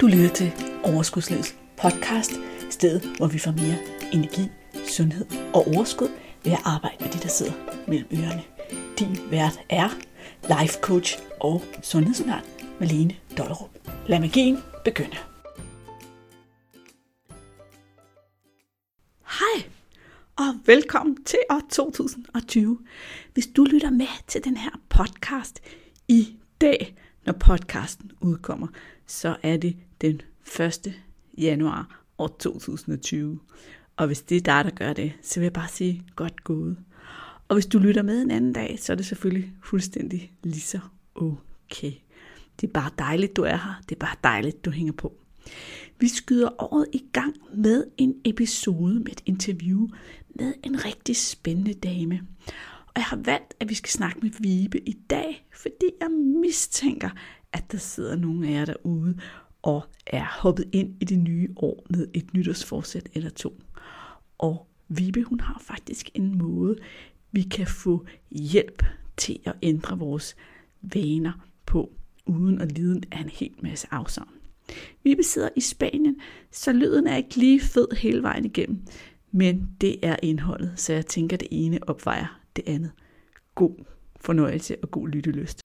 Du lytter til Overskudslivets podcast, stedet hvor vi får mere energi, sundhed og overskud ved at arbejde med de, der sidder mellem ørerne. Din vært er life coach og sundhedsundern Malene Dollerup. Lad magien begynde. Hej og velkommen til år 2020. Hvis du lytter med til den her podcast i dag, når podcasten udkommer, så er det den 1. januar år 2020. Og hvis det er dig, der gør det, så vil jeg bare sige godt gået. Og hvis du lytter med en anden dag, så er det selvfølgelig fuldstændig lige så okay. Det er bare dejligt, du er her. Det er bare dejligt, du hænger på. Vi skyder året i gang med en episode med et interview med en rigtig spændende dame. Og jeg har valgt, at vi skal snakke med Vibe i dag, fordi jeg mistænker, at der sidder nogle af jer derude og er hoppet ind i det nye år med et nytårsforsæt eller to. Og Vibe, hun har faktisk en måde, vi kan få hjælp til at ændre vores vaner på, uden at lide af en hel masse afsavn. Vi sidder i Spanien, så lyden er ikke lige fed hele vejen igennem, men det er indholdet, så jeg tænker, at det ene opvejer det andet. God fornøjelse og god lyttelyst.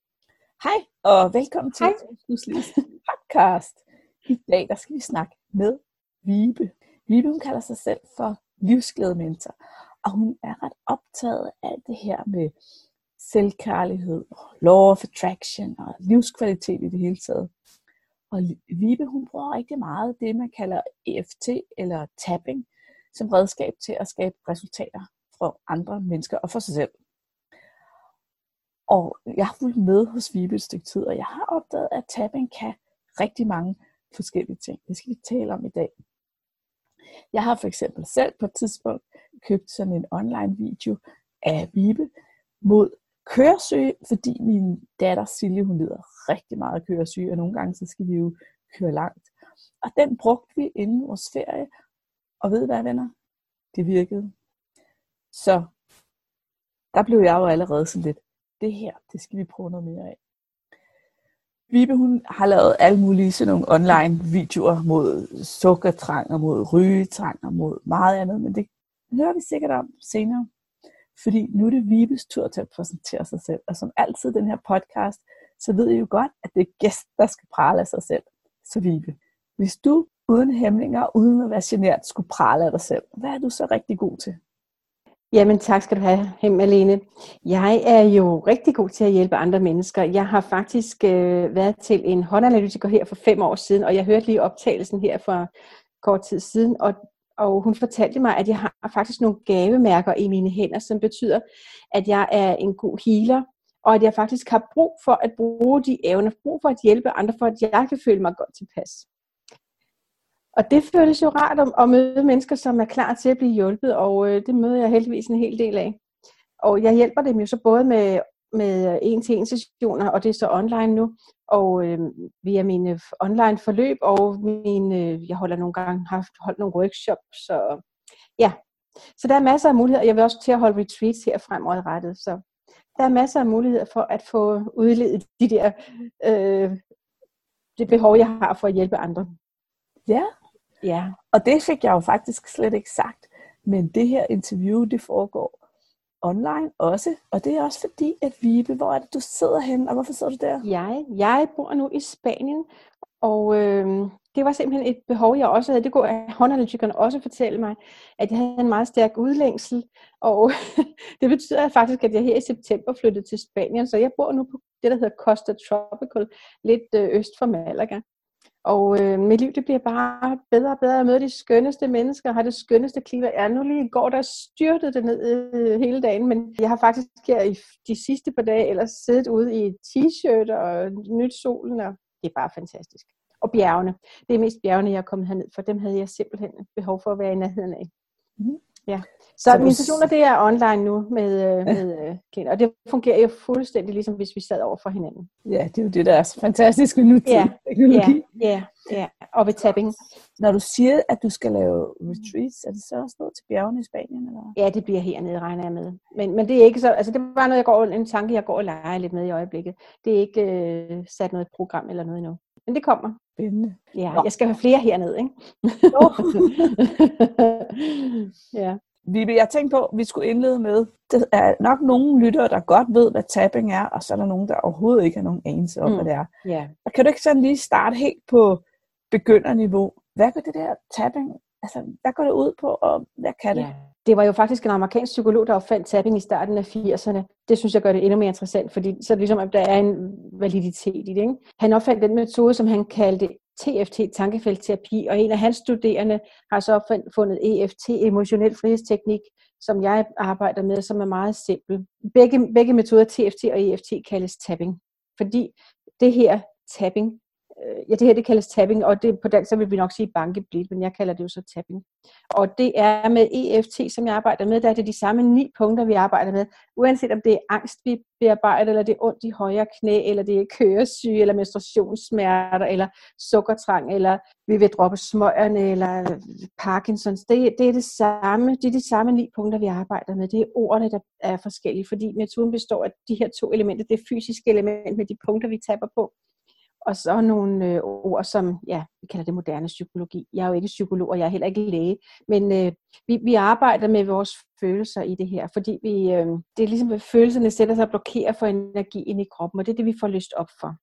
Hej og velkommen til Huslivs podcast. I dag der skal vi snakke med Vibe. Vibe hun kalder sig selv for livsglædementor, og hun er ret optaget af det her med selvkærlighed, law of attraction og livskvalitet i det hele taget. Og Vibe hun bruger rigtig meget det, man kalder EFT eller tapping, som redskab til at skabe resultater for andre mennesker og for sig selv. Og jeg har fulgt med hos Vibe et stykke tid, og jeg har opdaget, at tapping kan rigtig mange forskellige ting. Det skal vi tale om i dag. Jeg har for eksempel selv på et tidspunkt købt sådan en online video af Vibe mod køresyge, fordi min datter Silje, hun lider rigtig meget køresyge, og nogle gange så skal vi jo køre langt. Og den brugte vi inden vores ferie, og ved hvad venner? Det virkede. Så der blev jeg jo allerede sådan lidt, det her, det skal vi prøve noget mere af. Vibe, hun har lavet alle mulige sådan nogle online videoer mod sukkertrang og mod rygetrang og mod meget andet, men det hører vi sikkert om senere. Fordi nu er det Vibes tur til at præsentere sig selv. Og som altid den her podcast, så ved I jo godt, at det er gæst, der skal prale af sig selv. Så Vibe, hvis du uden hæmninger, uden at være genert, skulle prale af dig selv, hvad er du så rigtig god til? Jamen tak skal du have, Malene. Jeg er jo rigtig god til at hjælpe andre mennesker. Jeg har faktisk øh, været til en håndanalytiker her for fem år siden, og jeg hørte lige optagelsen her for kort tid siden, og, og hun fortalte mig, at jeg har faktisk nogle gavemærker i mine hænder, som betyder, at jeg er en god healer, og at jeg faktisk har brug for at bruge de evner, brug for at hjælpe andre, for at jeg kan føle mig godt tilpas. Og det føles jo rart at, at møde mennesker, som er klar til at blive hjulpet, og øh, det møder jeg heldigvis en hel del af. Og jeg hjælper dem jo så både med, med en-til-en sessioner, og det er så online nu, og øh, via mine online forløb, og mine, øh, jeg holder nogle gange, har holdt nogle workshops, så ja. Så der er masser af muligheder. Jeg vil også til at holde retreats her fremadrettet, så der er masser af muligheder for at få udledet de der, øh, det behov, jeg har for at hjælpe andre. Ja, Ja, og det fik jeg jo faktisk slet ikke sagt. Men det her interview, det foregår online også. Og det er også fordi, at Vibe, hvor er det, du sidder henne, og hvorfor sidder du der? Jeg, jeg bor nu i Spanien, og øh, det var simpelthen et behov, jeg også havde. Det går håndanalytikerne også fortælle mig, at jeg havde en meget stærk udlængsel. Og det betyder faktisk, at jeg her i september flyttede til Spanien, så jeg bor nu på det, der hedder Costa Tropical, lidt øh, øst for Malaga. Og øh, mit liv det bliver bare bedre og bedre. Jeg møder de skønneste mennesker, har det skønneste klima. Jeg nu lige i går, der styrtede det ned øh, hele dagen, men jeg har faktisk her i de sidste par dage ellers siddet ude i t-shirt og nyt solen, og det er bare fantastisk. Og bjergene. Det er mest bjergene, jeg er kommet herned, for dem havde jeg simpelthen behov for at være i nærheden af. Mm. Ja. Så, så mine sessioner, det er online nu med, øh, med øh, klienter, og det fungerer jo fuldstændig ligesom hvis vi sad over for hinanden. Ja, det er jo det, der er så fantastisk ved nutidens ja, teknologi. Ja, ja. Ja, og ved tapping. Når du siger, at du skal lave retreats, er det så også noget til bjergene i Spanien? Eller? Ja, det bliver hernede, regner jeg med. Men, men det er ikke så, altså det er bare noget, jeg går, en tanke, jeg går og leger lidt med i øjeblikket. Det er ikke øh, sat noget program eller noget endnu. Men det kommer. Spændende. Ja, Nå. jeg skal have flere hernede, ikke? ja. Vibe, jeg tænkte på, at vi skulle indlede med, der er nok nogle lyttere, der godt ved, hvad tapping er, og så er der nogen, der overhovedet ikke har nogen anelse om, mm. hvad det er. Yeah. Og kan du ikke sådan lige starte helt på begynderniveau? Hvad går det der tapping, altså hvad går det ud på, og hvad kan det? Ja. Det var jo faktisk en amerikansk psykolog, der opfandt tapping i starten af 80'erne. Det synes jeg gør det endnu mere interessant, fordi så er det ligesom, at der er en validitet i det. Ikke? Han opfandt den metode, som han kaldte TFT, tankefeltterapi, og en af hans studerende har så fundet EFT, emotionel frihedsteknik, som jeg arbejder med, som er meget simpel. Begge, begge metoder, TFT og EFT, kaldes tapping, fordi det her tapping, Øh, ja, det her det kaldes tapping, og det, på dansk så vil vi nok sige bankeblid, men jeg kalder det jo så tapping. Og det er med EFT, som jeg arbejder med, der er det de samme ni punkter, vi arbejder med, uanset om det er angst, vi bearbejder, eller det er ondt i højre knæ, eller det er køresyge, eller menstruationssmerter, eller sukkertrang, eller vi vil droppe smøgerne, eller Parkinsons. Det, det er det samme, det er de samme ni punkter, vi arbejder med. Det er ordene, der er forskellige, fordi metoden består af de her to elementer. Det fysiske element med de punkter, vi taber på, og så nogle øh, ord som, ja, vi kalder det moderne psykologi. Jeg er jo ikke psykolog, og jeg er heller ikke læge, men øh, vi, vi arbejder med vores følelser i det her, fordi vi, øh, det er ligesom, at følelserne sætter sig og blokerer for energien i kroppen, og det er det, vi får lyst op for.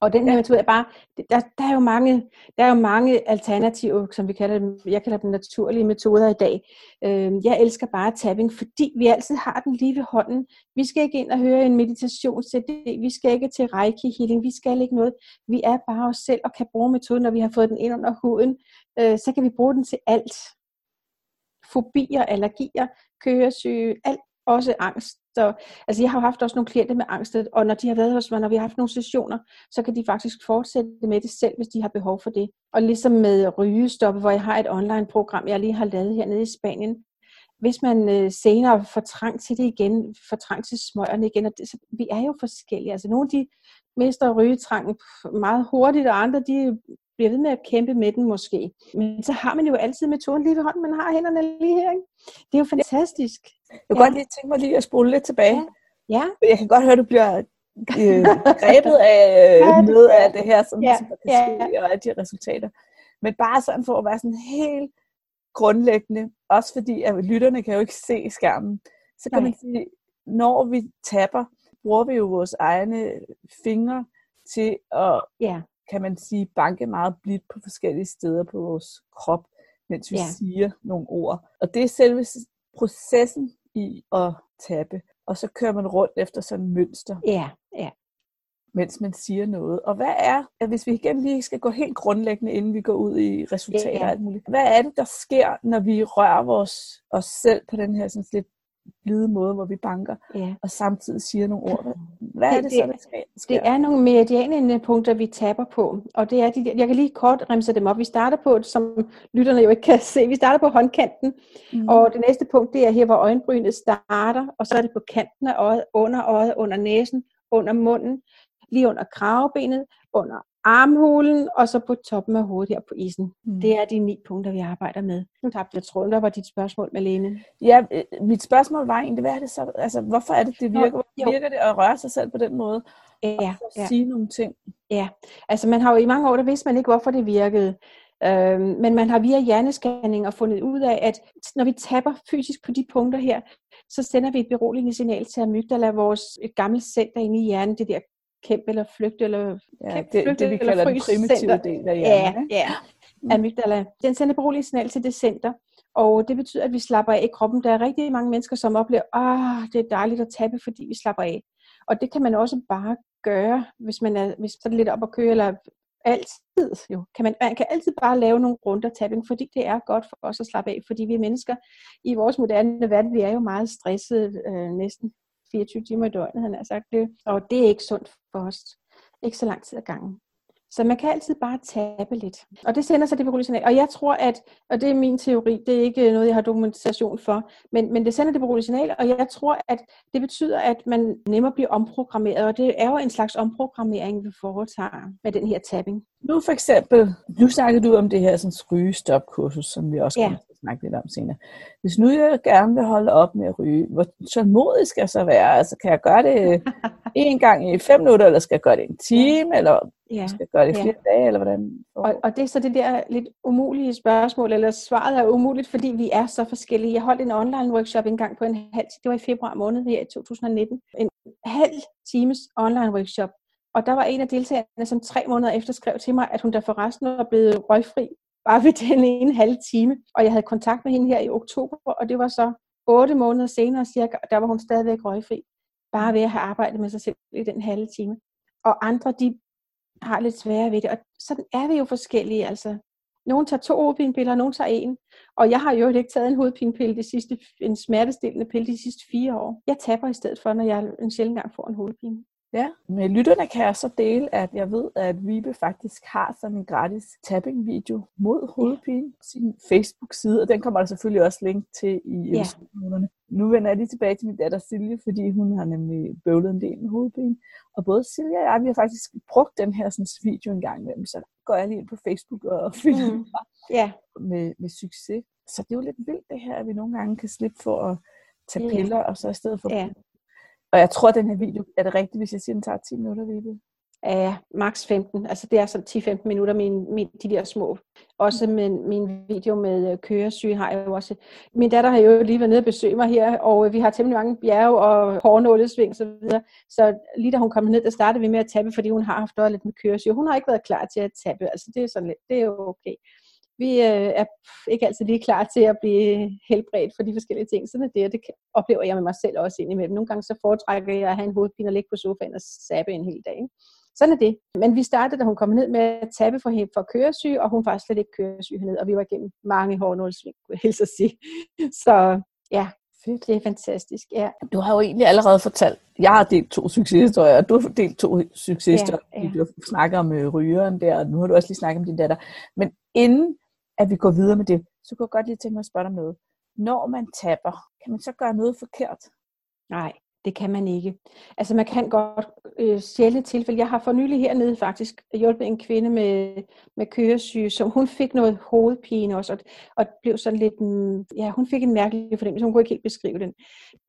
Og den her metode er bare, der, der, er jo mange, der er jo mange alternativer, som vi kalder dem, jeg kalder dem naturlige metoder i dag. Øh, jeg elsker bare tapping, fordi vi altid har den lige ved hånden. Vi skal ikke ind og høre en meditation CD, vi skal ikke til reiki healing, vi skal ikke noget. Vi er bare os selv og kan bruge metoden, når vi har fået den ind under huden. Øh, så kan vi bruge den til alt. Fobier, allergier, køresyge, alt, også angst så, altså jeg har haft også nogle klienter med angst, og når de har været hos mig, når vi har haft nogle sessioner, så kan de faktisk fortsætte med det selv, hvis de har behov for det. Og ligesom med rygestoppe, hvor jeg har et online-program, jeg lige har lavet hernede i Spanien, hvis man øh, senere får trang til det igen, får trang til smøgerne igen, og det, så, vi er jo forskellige. Altså nogle de mister rygetrangen meget hurtigt, og andre de bliver ved med at kæmpe med den måske. Men så har man jo altid metoden lige ved hånden, man har hænderne lige her. Ikke? Det er jo fantastisk. Jeg kunne ja. godt lige tænke mig lige at spole lidt tilbage. Ja. ja. Jeg kan godt høre, at du bliver øh, grebet af øh, noget af det her, som, ja. som kan ske, ja. og af de resultater. Men bare sådan for at være sådan helt grundlæggende, også fordi at lytterne kan jo ikke se skærmen, så kan Nej. man sige, når vi tapper, bruger vi jo vores egne fingre til at ja kan man sige, banke meget blidt på forskellige steder på vores krop, mens vi ja. siger nogle ord. Og det er selve processen i at tappe. Og så kører man rundt efter sådan et mønster. Ja, ja. Mens man siger noget. Og hvad er, hvis vi igen lige skal gå helt grundlæggende, inden vi går ud i resultater ja. og alt muligt. Hvad er det, der sker, når vi rører vores, os selv på den her sådan lidt blide måde, hvor vi banker, ja. og samtidig siger nogle ord. Hvad det, er det, det så, der sker? Det er nogle meridianende punkter, vi taber på, og det er de, jeg kan lige kort remse dem op. Vi starter på, som lytterne jo ikke kan se, vi starter på håndkanten, mm. og det næste punkt, det er her, hvor øjenbrynet starter, og så er det på kanten af øjet, under øjet, under næsen, under munden, lige under kravebenet, under armhulen, og så på toppen af hovedet her på isen. Mm. Det er de ni punkter, vi arbejder med. Nu tabte jeg tråden, der var dit spørgsmål, Malene. Ja, øh, mit spørgsmål var egentlig, hvad er det så, altså, hvorfor er det, det virker? Hvorfor virker det at røre sig selv på den måde? Ja, og ja. sige nogle ting? Ja, altså man har jo i mange år, der vidste man ikke, hvorfor det virkede. Øhm, men man har via hjernescanning og fundet ud af, at når vi tapper fysisk på de punkter her, så sender vi et beroligende signal til amygdala, vores et gammelt center inde i hjernen, det der kæmpe eller flygte, eller ja, det, flygte, det, vi kalder den primitive center. del af hjernen. Ja, ja. Mm. Amygdala. Den sender beroligende signal til det center, og det betyder, at vi slapper af i kroppen. Der er rigtig mange mennesker, som oplever, at oh, det er dejligt at tabe, fordi vi slapper af. Og det kan man også bare gøre, hvis man er, hvis man er lidt op at køre, eller altid jo. Kan man, man kan altid bare lave nogle runder tapping, fordi det er godt for os at slappe af, fordi vi er mennesker i vores moderne verden, vi er jo meget stressede øh, næsten 24 timer i døgnet, han har sagt det. Og det er ikke sundt for os. Ikke så lang tid ad gangen. Så man kan altid bare tabe lidt. Og det sender sig det signal. Og jeg tror, at, og det er min teori, det er ikke noget, jeg har dokumentation for, men, men det sender det signal, og jeg tror, at det betyder, at man nemmere bliver omprogrammeret, og det er jo en slags omprogrammering, vi foretager med den her tapping. Nu for eksempel, nu snakkede du om det her sådan, rygestopkursus, som vi også ja. Snakke lidt om senere. Hvis nu jeg gerne vil holde op med at ryge, hvor tålmodig skal jeg så være? Altså kan jeg gøre det en gang i fem minutter, eller skal jeg gøre det en time, eller ja. skal jeg gøre det i flere ja. dage, eller hvordan? Og, og det er så det der lidt umulige spørgsmål, eller svaret er umuligt, fordi vi er så forskellige. Jeg holdt en online workshop en gang på en halv det var i februar måned her i 2019. En halv times online workshop, og der var en af deltagerne, som tre måneder efter skrev til mig, at hun der forresten var blevet røgfri bare ved den ene halve time. Og jeg havde kontakt med hende her i oktober, og det var så otte måneder senere cirka, der var hun stadigvæk røgfri. Bare ved at have arbejdet med sig selv i den halve time. Og andre, de har lidt sværere ved det. Og sådan er vi jo forskellige. Altså, nogle tager to hovedpinepiller, og nogle tager en. Og jeg har jo ikke taget en hovedpinepille de sidste, en smertestillende pille de sidste fire år. Jeg taber i stedet for, når jeg en sjældent gang får en hovedpine. Ja, med lytterne kan jeg så dele, at jeg ved, at Vibe faktisk har sådan en gratis tapping-video mod hovedpine på sin Facebook-side, og den kommer der selvfølgelig også link til i. Ja. Nu vender jeg lige tilbage til min datter Silje, fordi hun har nemlig bøvlet en del med hovedpine. Og både Silje og jeg, vi har faktisk brugt den her sådan, video en gang imellem, så går jeg lige ind på Facebook og finder mm. ja. med, med succes. Så det er jo lidt vildt det her, at vi nogle gange kan slippe for at tage piller, ja. og så i stedet for ja. Og jeg tror, at den her video, er det rigtigt, hvis jeg siger, at den tager 10 minutter, Vibe? Ja, maks 15. Altså det er sådan 10-15 minutter, min, min, de der små. Også med min video med øh, køresyge har jeg jo også. Min datter har jo lige været nede og besøge mig her, og vi har temmelig mange bjerge og hårnålesving og så videre. Så lige da hun kom ned, der startede vi med at tabe, fordi hun har haft lidt med køresyge. Hun har ikke været klar til at tabe. Altså det er sådan lidt, det er jo okay vi øh, er ikke altid lige klar til at blive helbredt for de forskellige ting. Sådan er det, og det oplever jeg med mig selv også indimellem. Nogle gange så foretrækker jeg at have en hovedpine og ligge på sofaen og sabbe en hel dag. Ikke? Sådan er det. Men vi startede, da hun kom ned med at tabe for, for køresyge, og hun var slet ikke køresyge hernede, og vi var igennem mange hårdnålsving, kunne jeg at sige. Så ja, Fedt. det er fantastisk. Ja. Du har jo egentlig allerede fortalt, jeg har delt to succeshistorier, og du har delt to succeshistorier, ja, ja. du snakker om øh, rygeren der, og nu har du også lige snakket om din datter. Men inden at vi går videre med det, så kunne jeg godt lige tænke mig at spørge dig om noget. Når man taber, kan man så gøre noget forkert? Nej, det kan man ikke. Altså man kan godt øh, sjældne tilfælde. Jeg har for nylig hernede faktisk hjulpet en kvinde med, med køresyge, som hun fik noget hovedpine også, og, og blev sådan lidt, mm, ja, hun fik en mærkelig fornemmelse, hun kunne ikke helt beskrive den.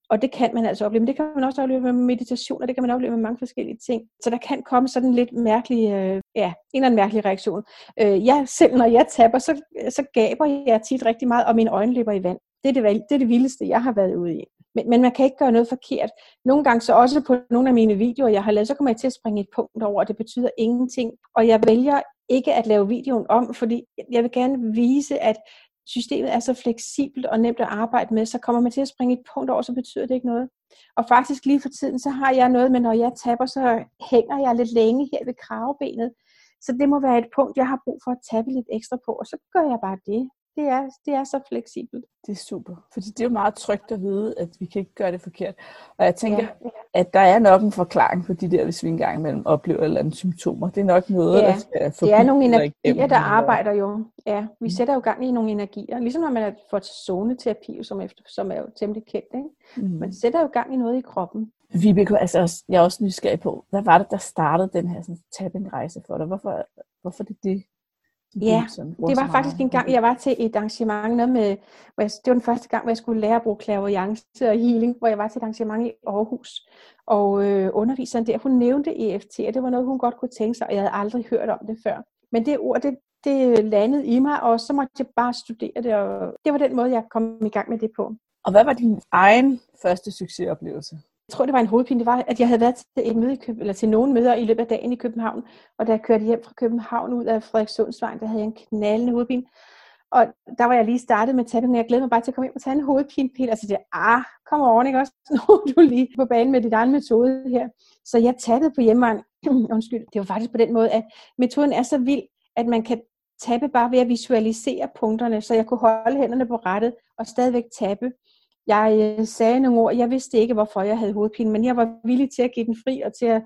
Og det kan man altså opleve. Men det kan man også opleve med meditation, og det kan man opleve med mange forskellige ting. Så der kan komme sådan lidt mærkelig, øh, ja, en eller anden mærkelig reaktion. Øh, jeg selv, når jeg taber, så, så gaber jeg tit rigtig meget, og mine øjne løber i vand. Det er det, det er det vildeste, jeg har været ude i. Men, men man kan ikke gøre noget forkert. Nogle gange så også på nogle af mine videoer, jeg har lavet, så kommer jeg til at springe et punkt over, og det betyder ingenting. Og jeg vælger ikke at lave videoen om, fordi jeg vil gerne vise, at systemet er så fleksibelt og nemt at arbejde med, så kommer man til at springe et punkt over, så betyder det ikke noget. Og faktisk lige for tiden, så har jeg noget med, når jeg taber, så hænger jeg lidt længe her ved kravebenet. Så det må være et punkt, jeg har brug for at tabe lidt ekstra på, og så gør jeg bare det det er, det er så fleksibelt. Det er super, fordi det er jo meget trygt at vide, at vi kan ikke gøre det forkert. Og jeg tænker, ja, ja. at der er nok en forklaring på de der, hvis vi engang imellem oplever eller andet symptomer. Det er nok noget, ja, der skal Det er nogle energier, der arbejder jo. Ja, vi mm. sætter jo gang i nogle energier. Ligesom når man får zoneterapi, som, efter, som er jo temmelig kendt. Ikke? Mm. Man sætter jo gang i noget i kroppen. Vibeke, altså, jeg er også nysgerrig på, hvad var det, der startede den her sådan, tapping-rejse for dig? Hvorfor, hvorfor det det, Ja, det var faktisk en gang, jeg var til et arrangement, noget med, hvor jeg, det var den første gang, hvor jeg skulle lære at bruge clairvoyance og healing, hvor jeg var til et arrangement i Aarhus. Og øh, underviseren der, hun nævnte EFT, og det var noget, hun godt kunne tænke sig, og jeg havde aldrig hørt om det før. Men det ord, det, det landede i mig, og så måtte jeg bare studere det, og det var den måde, jeg kom i gang med det på. Og hvad var din egen første succesoplevelse? Jeg tror, det var en hovedpine, det var, at jeg havde været til, et møde i København, eller til nogle møder i løbet af dagen i København, og da jeg kørte hjem fra København ud af Frederikssundsvejen, der havde jeg en knaldende hovedpine. Og der var jeg lige startet med tapping, og jeg glædede mig bare til at komme hjem og tage en hovedpinepille. Altså det ah, kom over, ikke også? Nu er du lige på banen med dit egen metode her. Så jeg tappede på hjemmevejen. Undskyld, det var faktisk på den måde, at metoden er så vild, at man kan tappe bare ved at visualisere punkterne, så jeg kunne holde hænderne på rettet og stadigvæk tappe. Jeg øh, sagde nogle ord, jeg vidste ikke, hvorfor jeg havde hovedpine, men jeg var villig til at give den fri og til at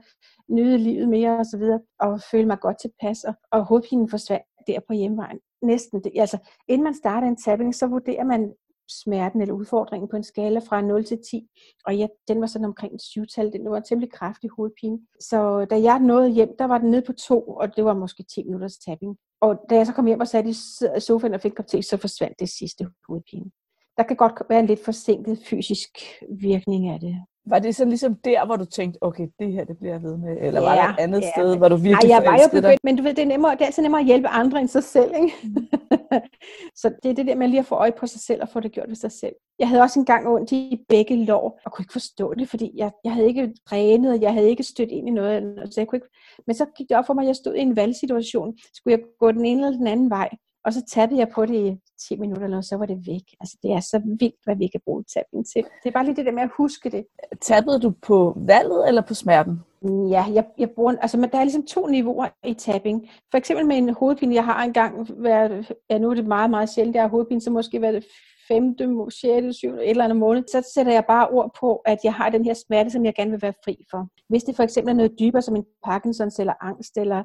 nyde livet mere og så videre, og føle mig godt tilpas, og, og hovedpinen forsvandt der på hjemvejen. Næsten det. Altså, inden man starter en tapping, så vurderer man smerten eller udfordringen på en skala fra 0 til 10. Og ja, den var sådan omkring et syvtal. Den var en temmelig kraftig hovedpine. Så da jeg nåede hjem, der var den nede på 2, og det var måske 10 minutters tapping. Og da jeg så kom hjem og satte i sofaen og fik kop te, så forsvandt det sidste hovedpine. Der kan godt være en lidt forsinket fysisk virkning af det. Var det så ligesom der, hvor du tænkte, okay, det her det bliver jeg ved med? Eller ja, var der et andet ja, sted, hvor du virkelig Ej, jeg var jo begyndt, dig? men du ved, det er, nemmere, det er altid nemmere at hjælpe andre end sig selv. Ikke? Mm. så det er det der med lige at få øje på sig selv og få det gjort ved sig selv. Jeg havde også engang ondt i begge lår, og kunne ikke forstå det, fordi jeg, jeg havde ikke trænet, jeg havde ikke stødt ind i noget. Så jeg kunne ikke, men så gik det op for mig, at jeg stod i en valgsituation. Skulle jeg gå den ene eller den anden vej? Og så tappede jeg på det i 10 minutter, eller så var det væk. Altså, det er så vildt, hvad vi kan bruge tapping til. Det er bare lige det der med at huske det. Tappede du på valget eller på smerten? Ja, jeg, jeg bruger, altså, men der er ligesom to niveauer i tapping. For eksempel med en hovedpine, jeg har engang været, ja, nu er det meget, meget sjældent, jeg har hovedpine, så måske været det femte, sjette, syvende, et eller andet måned, så sætter jeg bare ord på, at jeg har den her smerte, som jeg gerne vil være fri for. Hvis det for eksempel er noget dybere, som en Parkinsons eller angst, eller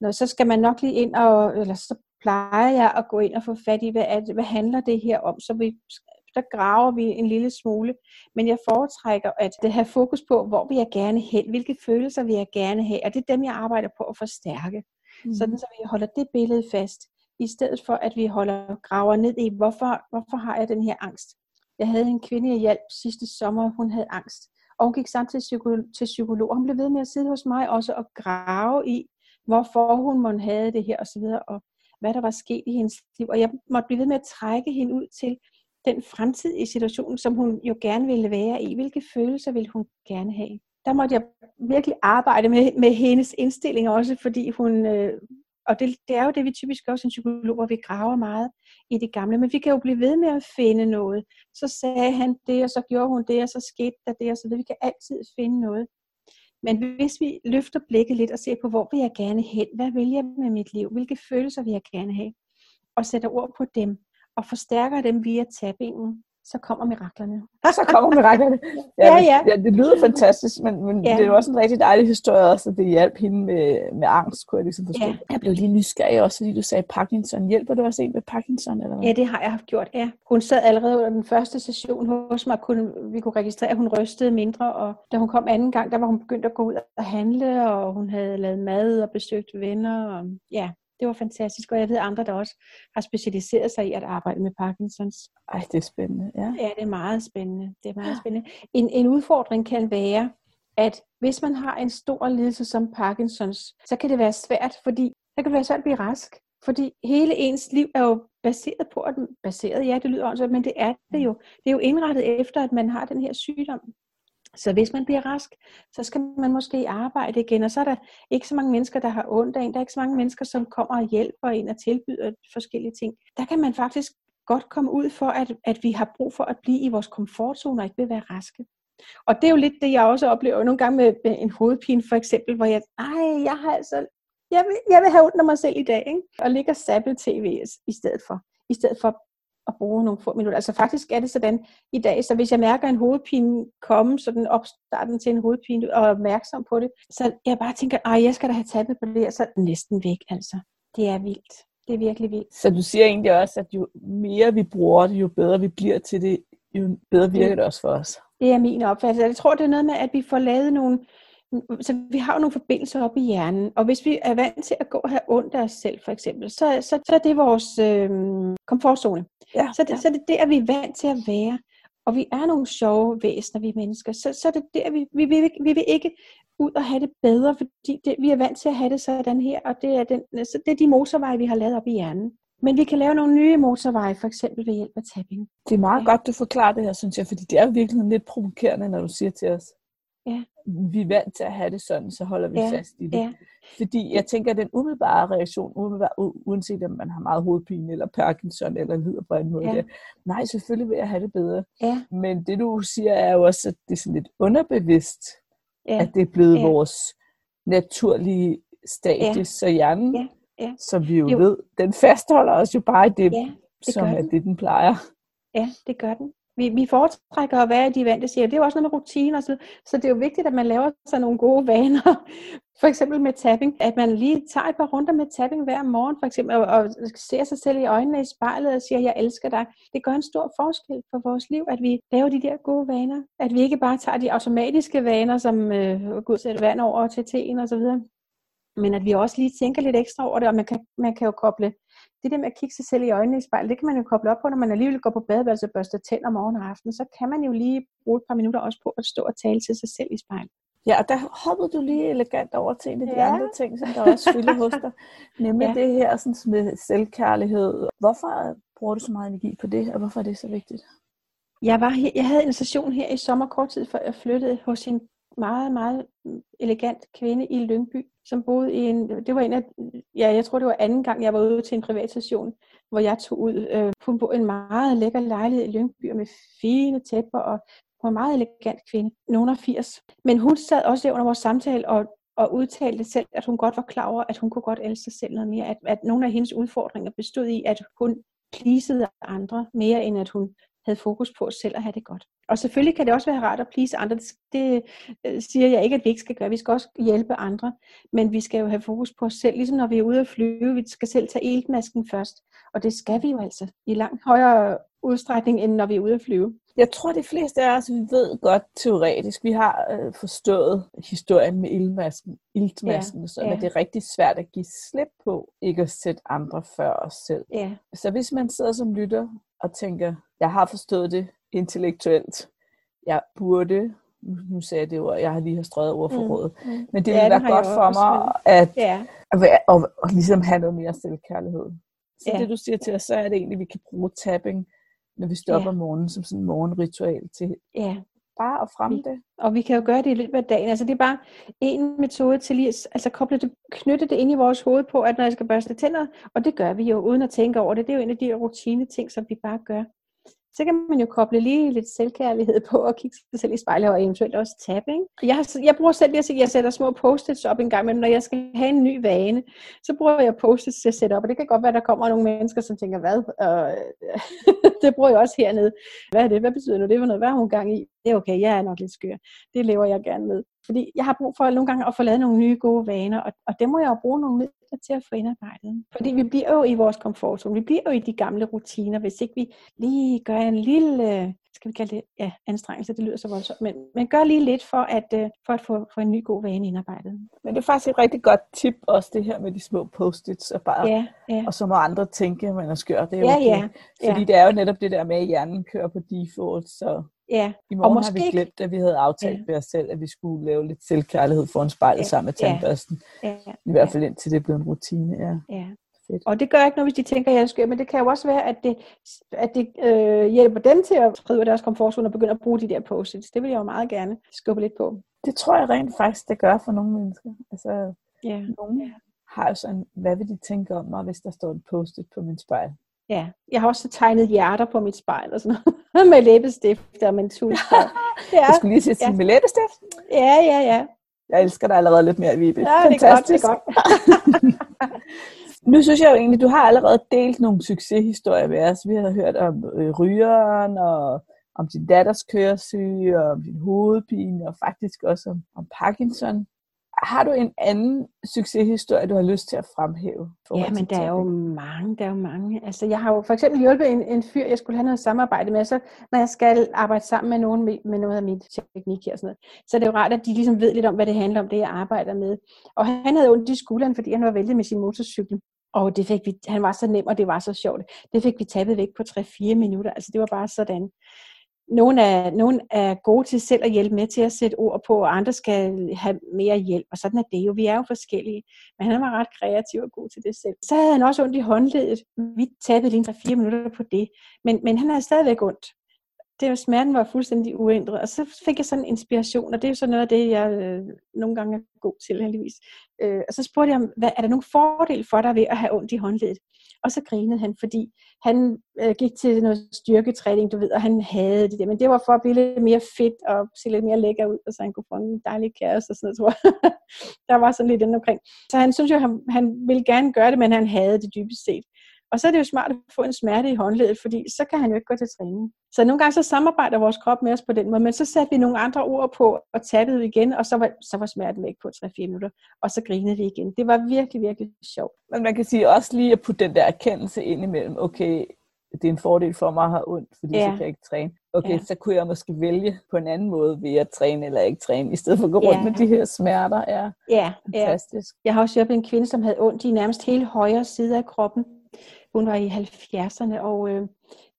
noget, så skal man nok lige ind og, eller så plejer jeg at gå ind og få fat i, hvad, er det, hvad handler det her om, så vi, der graver vi en lille smule. Men jeg foretrækker at det have fokus på, hvor vil jeg gerne hen, hvilke følelser vil jeg gerne have, og det er dem, jeg arbejder på at forstærke. Mm. Sådan så vi holder det billede fast, i stedet for at vi holder graver ned i, hvorfor, hvorfor har jeg den her angst. Jeg havde en kvinde, jeg hjalp sidste sommer, hun havde angst. Og hun gik samtidig til psykolog. Hun blev ved med at sidde hos mig også og grave i, hvorfor hun måtte have det her osv. Og hvad der var sket i hendes liv. Og jeg måtte blive ved med at trække hende ud til den fremtidige situation, som hun jo gerne ville være i. Hvilke følelser ville hun gerne have? Der måtte jeg virkelig arbejde med, med hendes indstilling også, fordi hun, øh, og det, det er jo det, vi typisk gør som psykologer, vi graver meget i det gamle, men vi kan jo blive ved med at finde noget. Så sagde han det, og så gjorde hun det, og så skete der det, og så videre. Vi kan altid finde noget. Men hvis vi løfter blikket lidt og ser på, hvor vil jeg gerne hen? Hvad vil jeg med mit liv? Hvilke følelser vil jeg gerne have? Og sætter ord på dem, og forstærker dem via tappingen, så kommer miraklerne. så kommer miraklerne. Ja, ja, ja. ja det lyder fantastisk, men, men ja. det er også en rigtig dejlig historie også, at det hjalp hende med, med angst, kunne jeg ligesom forstå. Ja. Jeg blev lige nysgerrig også, fordi du sagde Parkinson. Hjælper du også en med Parkinson? Eller hvad? Ja, det har jeg haft gjort, ja. Hun sad allerede under den første session hos mig, kunne, vi kunne registrere, at hun rystede mindre, og da hun kom anden gang, der var hun begyndt at gå ud og handle, og hun havde lavet mad og besøgt venner, og ja, det var fantastisk, og jeg ved andre, der også har specialiseret sig i at arbejde med Parkinsons. Ej, det er spændende, ja. Ja, det er meget spændende. Det er meget spændende. En, en udfordring kan være, at hvis man har en stor lidelse som Parkinsons, så kan det være svært, fordi så kan det være svært at blive rask. Fordi hele ens liv er jo baseret på, at baseret, ja, det lyder også, men det er det jo. Det er jo indrettet efter, at man har den her sygdom. Så hvis man bliver rask, så skal man måske arbejde igen, og så er der ikke så mange mennesker, der har ondt af en. Der er ikke så mange mennesker, som kommer og hjælper en og tilbyder forskellige ting. Der kan man faktisk godt komme ud for, at, at vi har brug for at blive i vores komfortzone og ikke vil være raske. Og det er jo lidt det, jeg også oplever nogle gange med en hovedpine for eksempel, hvor jeg, ej, jeg har altså, jeg vil, jeg vil have ondt af mig selv i dag, ikke? og ligger sabbel tv i stedet for. I stedet for at bruge nogle få minutter. Altså faktisk er det sådan i dag, så hvis jeg mærker en hovedpine komme, så den opstarten til en hovedpine, og er opmærksom på det, så jeg bare tænker, ej, jeg skal da have taget på det, og så næsten væk, altså. Det er vildt. Det er virkelig vildt. Så du siger egentlig også, at jo mere vi bruger det, jo bedre vi bliver til det, jo bedre virker det også for os. Det er min opfattelse. Jeg tror, det er noget med, at vi får lavet nogle, så vi har jo nogle forbindelser op i hjernen, og hvis vi er vant til at gå og have ondt af os selv, for eksempel, så, så, så er det vores øh, komfortzone. Ja, så, det, ja. så er det der, vi er vant til at være. Og vi er nogle sjove væsener, vi mennesker. Så, så er det der, vi, vi, vi, vi vil ikke ud og have det bedre, fordi det, vi er vant til at have det sådan her, og det er, den, så det er de motorveje, vi har lavet op i hjernen. Men vi kan lave nogle nye motorveje, for eksempel ved hjælp af tapping. Det er meget ja. godt, du forklarer det her, synes jeg, fordi det er virkelig lidt provokerende, når du siger til os, ja. vi er vant til at have det sådan, så holder vi ja. fast i det. Ja. Fordi jeg tænker, at den umiddelbare reaktion, umiddelbare, uanset om man har meget hovedpine, eller Parkinson, eller lider på en måde, ja. det, nej, selvfølgelig vil jeg have det bedre. Ja. Men det du siger er jo også, at det er sådan lidt underbevidst, ja. at det er blevet ja. vores naturlige status, ja. så hjernen, ja. Ja. som vi jo, jo ved, den fastholder os jo bare i det, ja, det som er det, den plejer. Ja, det gør den. Vi, vi foretrækker at være i de vante siger. Det er jo også noget med rutiner, så, så det er jo vigtigt, at man laver sig nogle gode vaner. For eksempel med tapping, at man lige tager et par runder med tapping hver morgen, for eksempel, og, og ser sig selv i øjnene i spejlet og siger, jeg elsker dig. Det gør en stor forskel for vores liv, at vi laver de der gode vaner. At vi ikke bare tager de automatiske vaner, som øh, gud sætter sætte vand over til teen og så videre, men at vi også lige tænker lidt ekstra over det, og man kan, man kan jo koble det der med at kigge sig selv i øjnene i spejlet, det kan man jo koble op på, når man alligevel går på badeværelse og børster tænder morgen og aften, så kan man jo lige bruge et par minutter også på at stå og tale til sig selv i spejlet. Ja, og der hoppede du lige elegant over til en af de ja. andre ting, som der også fylder hos dig, nemlig ja. det her sådan med selvkærlighed. Hvorfor bruger du så meget energi på det, og hvorfor er det så vigtigt? Jeg, var jeg havde en station her i sommer kort tid før jeg flyttede hos en meget, meget elegant kvinde i Lyngby, som boede i en, det var en af, ja, jeg tror det var anden gang, jeg var ude til en privat session, hvor jeg tog ud. Øh, hun boede en meget lækker lejlighed i Lyngby med fine tæpper, og hun var en meget elegant kvinde, nogen af 80. Men hun sad også der under vores samtale og, og udtalte selv, at hun godt var klar over, at hun kunne godt elske sig selv noget mere. At, at nogle af hendes udfordringer bestod i, at hun pleasede andre mere, end at hun havde fokus på selv at have det godt. Og selvfølgelig kan det også være rart at please andre. Det øh, siger jeg ikke, at vi ikke skal gøre. Vi skal også hjælpe andre. Men vi skal jo have fokus på os selv. Ligesom når vi er ude at flyve, vi skal selv tage iltmasken først. Og det skal vi jo altså i langt højere udstrækning, end når vi er ude at flyve. Jeg tror, de fleste af os vi ved godt teoretisk. Vi har øh, forstået historien med iltmasken, iltmasken ja, så ja. det er rigtig svært at give slip på, ikke at sætte andre før os selv. Ja. Så hvis man sidder som lytter og tænker, jeg har forstået det intellektuelt. Jeg burde, nu sagde jeg det ord, jeg har lige har strøget ord for mm, mm. men det ja, ville være godt for mig at, ja. at, at, at, at ligesom have noget mere selvkærlighed. Så ja. det du siger til os, så er det egentlig, at vi kan bruge tapping, når vi stopper ja. om morgenen, som sådan en morgenritual til ja. bare at fremme det. Og vi kan jo gøre det i løbet af dagen. Altså det er bare en metode til lige altså koble det, knytte det ind i vores hoved på, at når jeg skal børste tænder, og det gør vi jo uden at tænke over det. Det er jo en af de rutine ting, som vi bare gør så kan man jo koble lige lidt selvkærlighed på og kigge sig selv i spejlet og eventuelt også tabe. Ikke? Jeg, jeg bruger selv det, at jeg sætter små post-its op en gang, men når jeg skal have en ny vane, så bruger jeg post-its til at sætte op, og det kan godt være, at der kommer nogle mennesker, som tænker, hvad? Og, det bruger jeg også hernede. Hvad er det? Hvad betyder nu det for noget? Hvad har hun gang i? Det er okay, jeg er nok lidt skør. Det lever jeg gerne med. Fordi jeg har brug for nogle gange at få lavet nogle nye gode vaner, og, og det må jeg jo bruge nogle dig til at få indarbejdet. Fordi vi bliver jo i vores komfortzone, vi bliver jo i de gamle rutiner, hvis ikke vi lige gør en lille, skal vi kalde det, ja, anstrengelse, det lyder så voldsomt, men, men gør lige lidt for at, uh, for at få, få en ny god vane indarbejdet. Men det er faktisk et rigtig godt tip også det her med de små post-its, og, bare, ja, ja. og så må andre tænke, at man er skør, det er ja, okay. Ja, Fordi ja. det er jo netop det der med, at hjernen kører på default, så Ja. I morgen og måske har vi glemt, at vi havde aftalt ja. med os selv, at vi skulle lave lidt selvkærlighed foran spejlet ja. sammen med tandbørsten. Ja. Ja. I hvert fald indtil det blev en rutine. Ja. ja. Fedt. Og det gør ikke noget, hvis de tænker, at jeg skal, men det kan jo også være, at det, at det øh, hjælper dem til at skrive deres komfortzone og begynde at bruge de der post -its. Det vil jeg jo meget gerne skubbe lidt på. Det tror jeg rent faktisk, det gør for nogle mennesker. Altså, ja. nogle har jo sådan, hvad vil de tænke om mig, hvis der står et post på min spejl? Ja, jeg har også tegnet hjerter på mit spejl og sådan noget, med læbestift og med tus. ja. Jeg skulle lige sige ja. med læbestift. Ja, ja, ja. Jeg elsker dig allerede lidt mere, Vibe. Ja, Fantastisk. det er godt, det er godt. nu synes jeg jo egentlig, du har allerede delt nogle succeshistorier med os. Vi har hørt om øh, rygeren, og om din datters køresyge, og om din hovedpine, og faktisk også om, om Parkinson. Har du en anden succeshistorie, du har lyst til at fremhæve? Ja, men der er jo mange, der er jo mange. Altså, jeg har jo for eksempel hjulpet en, en fyr, jeg skulle have noget samarbejde med, så når jeg skal arbejde sammen med nogen med, med noget af min teknik her og sådan noget, så er det jo rart, at de ligesom ved lidt om, hvad det handler om, det jeg arbejder med. Og han havde ondt i skulderen, fordi han var væltet med sin motorcykel. Og det fik vi, han var så nem, og det var så sjovt. Det fik vi tabet væk på 3-4 minutter. Altså det var bare sådan nogle er, nogle er gode til selv at hjælpe med til at sætte ord på, og andre skal have mere hjælp, og sådan er det jo. Vi er jo forskellige, men han var ret kreativ og god til det selv. Så havde han også ondt i håndledet. Vi tappede lige 3-4 minutter på det, men, men han havde stadigvæk ondt. Det var, smerten var fuldstændig uændret, og så fik jeg sådan en inspiration, og det er jo sådan noget af det, jeg øh, nogle gange er god til heldigvis. Øh, og så spurgte jeg ham, hvad, er der nogen fordel for dig ved at have ondt i håndledet? Og så grinede han, fordi han øh, gik til noget styrketræning, du ved, og han havde det der. Men det var for at blive lidt mere fedt og se lidt mere lækker ud, og så han kunne få en dejlig kæreste og sådan noget, tror jeg. der var sådan lidt omkring. Så han synes jo, han, han ville gerne gøre det, men han havde det dybest set. Og så er det jo smart at få en smerte i håndledet, fordi så kan han jo ikke gå til træning. Så nogle gange så samarbejder vores krop med os på den måde, men så satte vi nogle andre ord på og tappede igen, og så var, så var smerten væk på 3-4 minutter, og så grinede vi igen. Det var virkelig, virkelig sjovt. Men man kan sige også lige at putte den der erkendelse ind imellem, okay, det er en fordel for mig at have ondt, fordi ja. så kan jeg ikke træne. Okay, ja. så kunne jeg måske vælge på en anden måde ved at træne eller ikke træne, i stedet for at gå rundt ja. med de her smerter. Ja, ja fantastisk. Ja. Jeg har også hjulpet en kvinde, som havde ondt i nærmest hele højre side af kroppen. Hun var i 70'erne, og øh,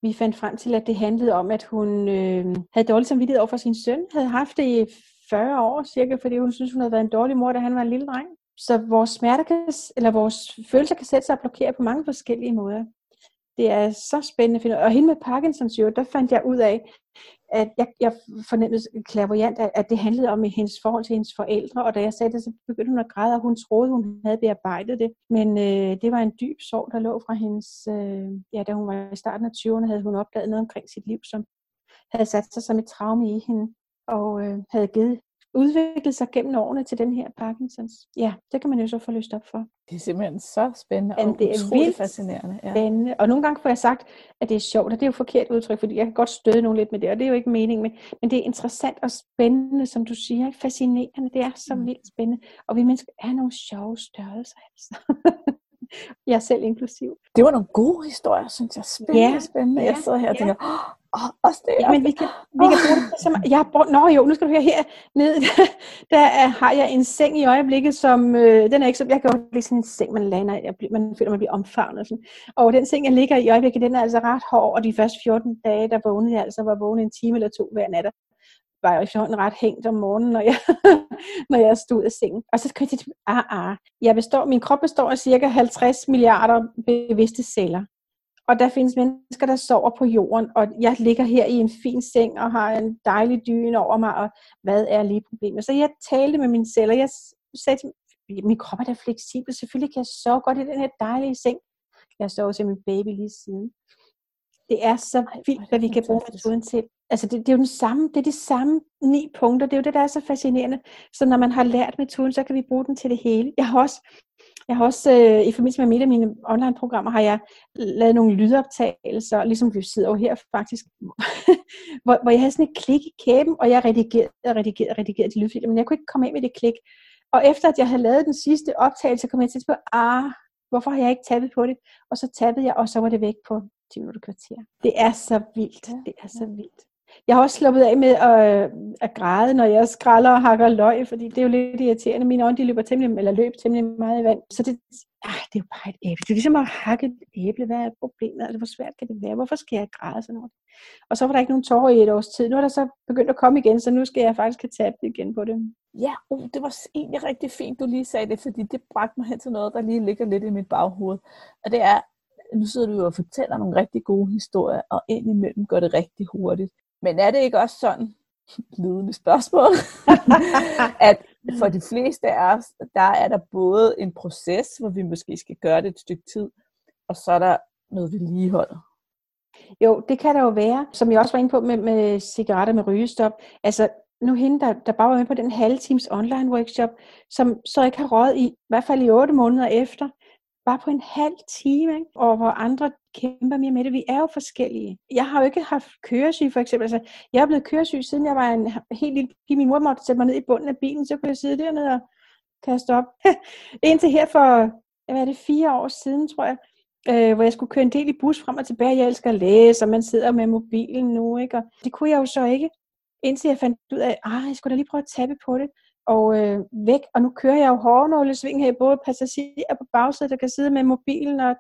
vi fandt frem til, at det handlede om, at hun øh, havde dårlig samvittighed over for sin søn. Havde haft det i 40 år cirka, fordi hun synes, hun havde været en dårlig mor, da han var en lille dreng. Så vores smerter kan, eller vores følelser kan sætte sig og blokere på mange forskellige måder. Det er så spændende at finde Og hende med Parkinsons jo, der fandt jeg ud af, at jeg, jeg fornemmede klaverjant, at, at det handlede om hendes forhold til hendes forældre, og da jeg sagde det, så begyndte hun at græde, og hun troede, hun havde bearbejdet det. Men øh, det var en dyb sorg, der lå fra hendes, øh, ja, da hun var i starten af 20'erne, havde hun opdaget noget omkring sit liv, som havde sat sig som et traume i hende, og øh, havde givet udviklet sig gennem årene til den her Parkinsons. Ja, det kan man jo så få lyst op for. Det er simpelthen så spændende og det er vildt fascinerende. Ja. spændende. Og nogle gange får jeg sagt, at det er sjovt, og det er jo forkert udtryk, fordi jeg kan godt støde nogen lidt med det, og det er jo ikke meningen, men, men det er interessant og spændende, som du siger, fascinerende. Det er så mm. vildt spændende. Og vi mennesker er nogle sjove størrelser, altså. jeg selv inklusiv. Det var nogle gode historier, synes jeg. Spændende, ja, spændende. Jeg sidder her og ja. tænker, oh, også det. Jamen, vi kan, vi kan bruge det som, jeg har nå jo, nu skal du høre her ned, der er, har jeg en seng i øjeblikket, som, øh, den er ikke så, jeg kan jo lige sådan en seng, man lander, jeg, man føler, man bliver omfavnet og sådan. Og den seng, jeg ligger i øjeblikket, den er altså ret hård, og de første 14 dage, der vågnede jeg altså, var vågnet en time eller to hver nat, var jeg efterhånden ret hængt om morgenen, når jeg, når jeg stod af sengen. Og så kan jeg til, ah, ah. Jeg består, min krop består af cirka 50 milliarder bevidste celler. Og der findes mennesker, der sover på jorden, og jeg ligger her i en fin seng og har en dejlig dyne over mig, og hvad er lige problemet? Så jeg talte med mine celler, jeg sagde til min krop er da fleksibel, selvfølgelig kan jeg sove godt i den her dejlige seng. Jeg sover til min baby lige siden. Det er så vildt, hvad vi kan bruge metoden til. Altså det, det, er jo den samme, det er de samme ni punkter, det er jo det, der er så fascinerende. Så når man har lært metoden, så kan vi bruge den til det hele. Jeg har også, jeg har også øh, i forbindelse med mine af mine online-programmer, har jeg lavet nogle lydoptagelser, ligesom vi sidder jo her faktisk, hvor, hvor jeg havde sådan et klik i kæben, og jeg redigerede og redigerede, redigerede de lydfiler, men jeg kunne ikke komme af med det klik. Og efter at jeg havde lavet den sidste optagelse, kom jeg til at spørge, ah, hvorfor har jeg ikke tappet på det? Og så tappede jeg, og så var det væk på 10 minutter kvarter. Det er så vildt. Det er så vildt. Jeg har også sluppet af med at, øh, at græde, når jeg skræller og hakker løg, fordi det er jo lidt irriterende. Mine øjne de løber temmelig, eller løb temmelig meget i vand. Så det, ah, det er jo bare et æble. Det er ligesom at hakke et æble. Hvad er problemet? Altså, hvor svært kan det være? Hvorfor skal jeg græde sådan noget? Og så var der ikke nogen tårer i et års tid. Nu er der så begyndt at komme igen, så nu skal jeg faktisk have tabt igen på det. Ja, uh, det var egentlig rigtig fint, du lige sagde det, fordi det bragte mig hen til noget, der lige ligger lidt i mit baghoved. Og det er, nu sidder du jo og fortæller nogle rigtig gode historier, og indimellem går det rigtig hurtigt. Men er det ikke også sådan, lydende spørgsmål, at for de fleste af os, der er der både en proces, hvor vi måske skal gøre det et stykke tid, og så er der noget vedligehold. Jo, det kan der jo være, som jeg også var inde på med, med cigaretter med rygestop. Altså, nu hende, der, der bare var med på den halve times online workshop, som så ikke har råd i, i hvert fald i otte måneder efter, bare på en halv time, ikke? og hvor andre kæmper mere med det. Vi er jo forskellige. Jeg har jo ikke haft køresyg, for eksempel. Altså, jeg er blevet køresyg, siden jeg var en helt lille pige. Min mor måtte sætte mig ned i bunden af bilen, så kunne jeg sidde dernede og kaste op. Indtil her for, hvad er det, fire år siden, tror jeg, øh, hvor jeg skulle køre en del i bus frem og tilbage. Jeg elsker at læse, og man sidder med mobilen nu, ikke? Og det kunne jeg jo så ikke, indtil jeg fandt ud af, at jeg skulle da lige prøve at tabe på det og øh, væk. Og nu kører jeg jo hårdnålesving her, både passagerer på bagsædet, der kan sidde med mobilen og